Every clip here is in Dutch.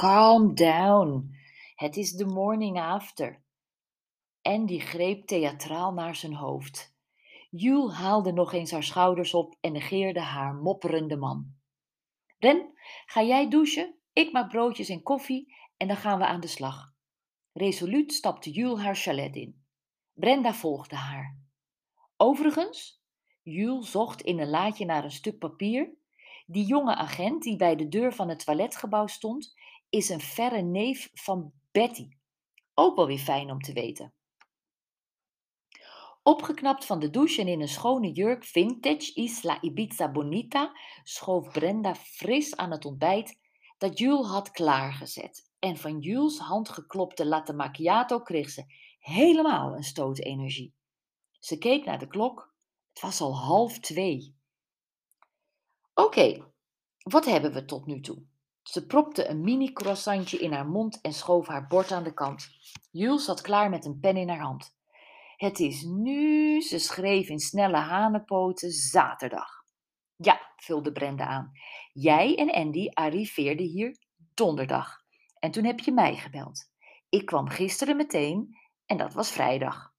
calm down. Het is the morning after. Andy greep theatraal naar zijn hoofd. Jule haalde nog eens haar schouders op en negeerde haar mopperende man. Ren, ga jij douchen? Ik maak broodjes en koffie en dan gaan we aan de slag. Resoluut stapte Jule haar chalet in. Brenda volgde haar. Overigens, Jules zocht in een laadje naar een stuk papier. Die jonge agent die bij de deur van het toiletgebouw stond, is een verre neef van Betty. Ook wel weer fijn om te weten. Opgeknapt van de douche en in een schone jurk vintage Isla Ibiza Bonita schoof Brenda fris aan het ontbijt dat Jules had klaargezet. En van Jules handgeklopte latte macchiato kreeg ze helemaal een stoot energie. Ze keek naar de klok. Het was al half twee. Oké, wat hebben we tot nu toe? Ze propte een mini croissantje in haar mond en schoof haar bord aan de kant. Jules zat klaar met een pen in haar hand. Het is nu, ze schreef in snelle hanenpoten, zaterdag. Ja, vulde Brenda aan. Jij en Andy arriveerden hier donderdag. En toen heb je mij gebeld. Ik kwam gisteren meteen en dat was vrijdag.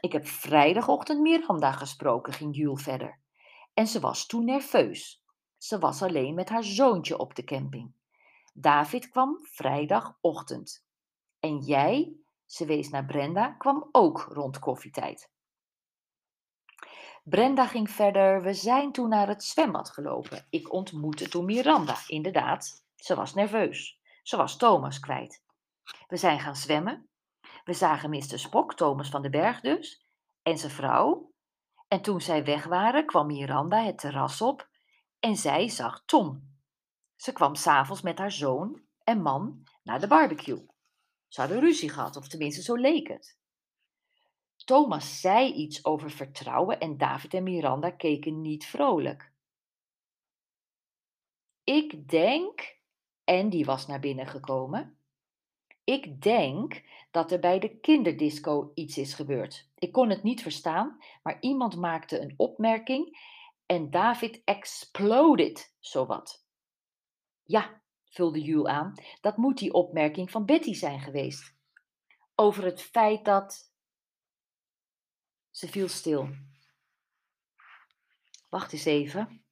Ik heb vrijdagochtend Miranda gesproken, ging Jules verder. En ze was toen nerveus. Ze was alleen met haar zoontje op de camping. David kwam vrijdagochtend. En jij, ze wees naar Brenda, kwam ook rond koffietijd. Brenda ging verder. We zijn toen naar het zwembad gelopen. Ik ontmoette toen Miranda. Inderdaad, ze was nerveus. Ze was Thomas kwijt. We zijn gaan zwemmen. We zagen Mr. Spock, Thomas van den Berg dus, en zijn vrouw. En toen zij weg waren, kwam Miranda het terras op en zij zag Tom. Ze kwam s'avonds met haar zoon en man naar de barbecue. Ze hadden ruzie gehad, of tenminste zo leek het. Thomas zei iets over vertrouwen en David en Miranda keken niet vrolijk. Ik denk, en die was naar binnen gekomen, ik denk dat er bij de kinderdisco iets is gebeurd. Ik kon het niet verstaan, maar iemand maakte een opmerking en David exploded zowat. Ja, vulde Jules aan, dat moet die opmerking van Betty zijn geweest. Over het feit dat. Ze viel stil. Wacht eens even.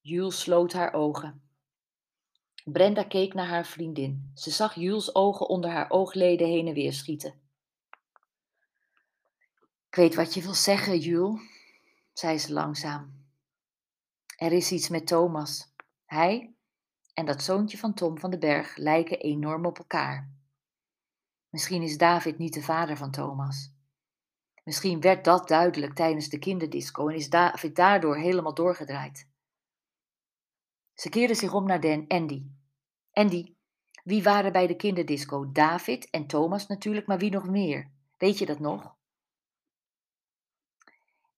Jules sloot haar ogen. Brenda keek naar haar vriendin. Ze zag Jules' ogen onder haar oogleden heen en weer schieten. Ik weet wat je wil zeggen, Jules, zei ze langzaam. Er is iets met Thomas. Hij en dat zoontje van Tom van den Berg lijken enorm op elkaar. Misschien is David niet de vader van Thomas. Misschien werd dat duidelijk tijdens de kinderdisco en is David daardoor helemaal doorgedraaid. Ze keerde zich om naar Den Andy. Andy, wie waren bij de kinderdisco? David en Thomas natuurlijk, maar wie nog meer? Weet je dat nog?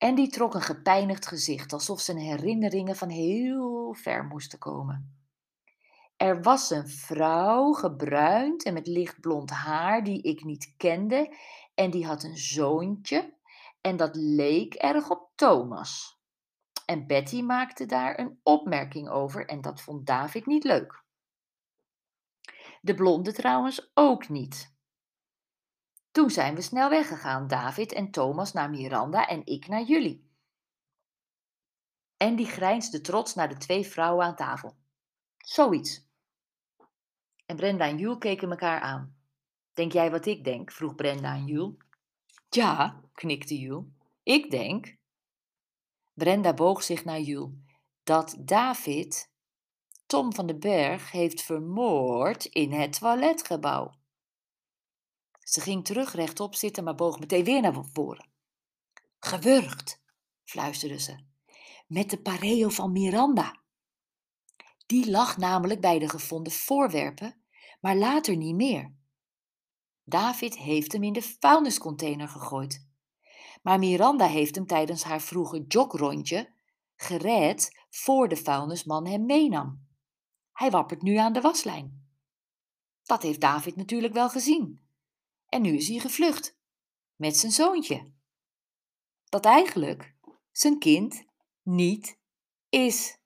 Andy trok een gepijnigd gezicht, alsof zijn herinneringen van heel ver moesten komen. Er was een vrouw, gebruind en met lichtblond haar, die ik niet kende, en die had een zoontje, en dat leek erg op Thomas. En Betty maakte daar een opmerking over en dat vond David niet leuk. De blonde trouwens ook niet. Toen zijn we snel weggegaan, David en Thomas naar Miranda en ik naar jullie. En die grijnsde trots naar de twee vrouwen aan tafel. Zoiets. En Brenda en Jules keken elkaar aan. Denk jij wat ik denk? vroeg Brenda aan Jules. Ja, knikte Jules. Ik denk. Brenda boog zich naar Jules. Dat David Tom van den Berg heeft vermoord in het toiletgebouw. Ze ging terug rechtop zitten, maar boog meteen weer naar voren. Gewurgd, fluisterde ze, met de pareo van Miranda. Die lag namelijk bij de gevonden voorwerpen, maar later niet meer. David heeft hem in de vuilniscontainer gegooid. Maar Miranda heeft hem tijdens haar vroege jogrondje gered voor de vuilnisman hem meenam. Hij wappert nu aan de waslijn. Dat heeft David natuurlijk wel gezien. En nu is hij gevlucht. Met zijn zoontje. Dat eigenlijk zijn kind niet is.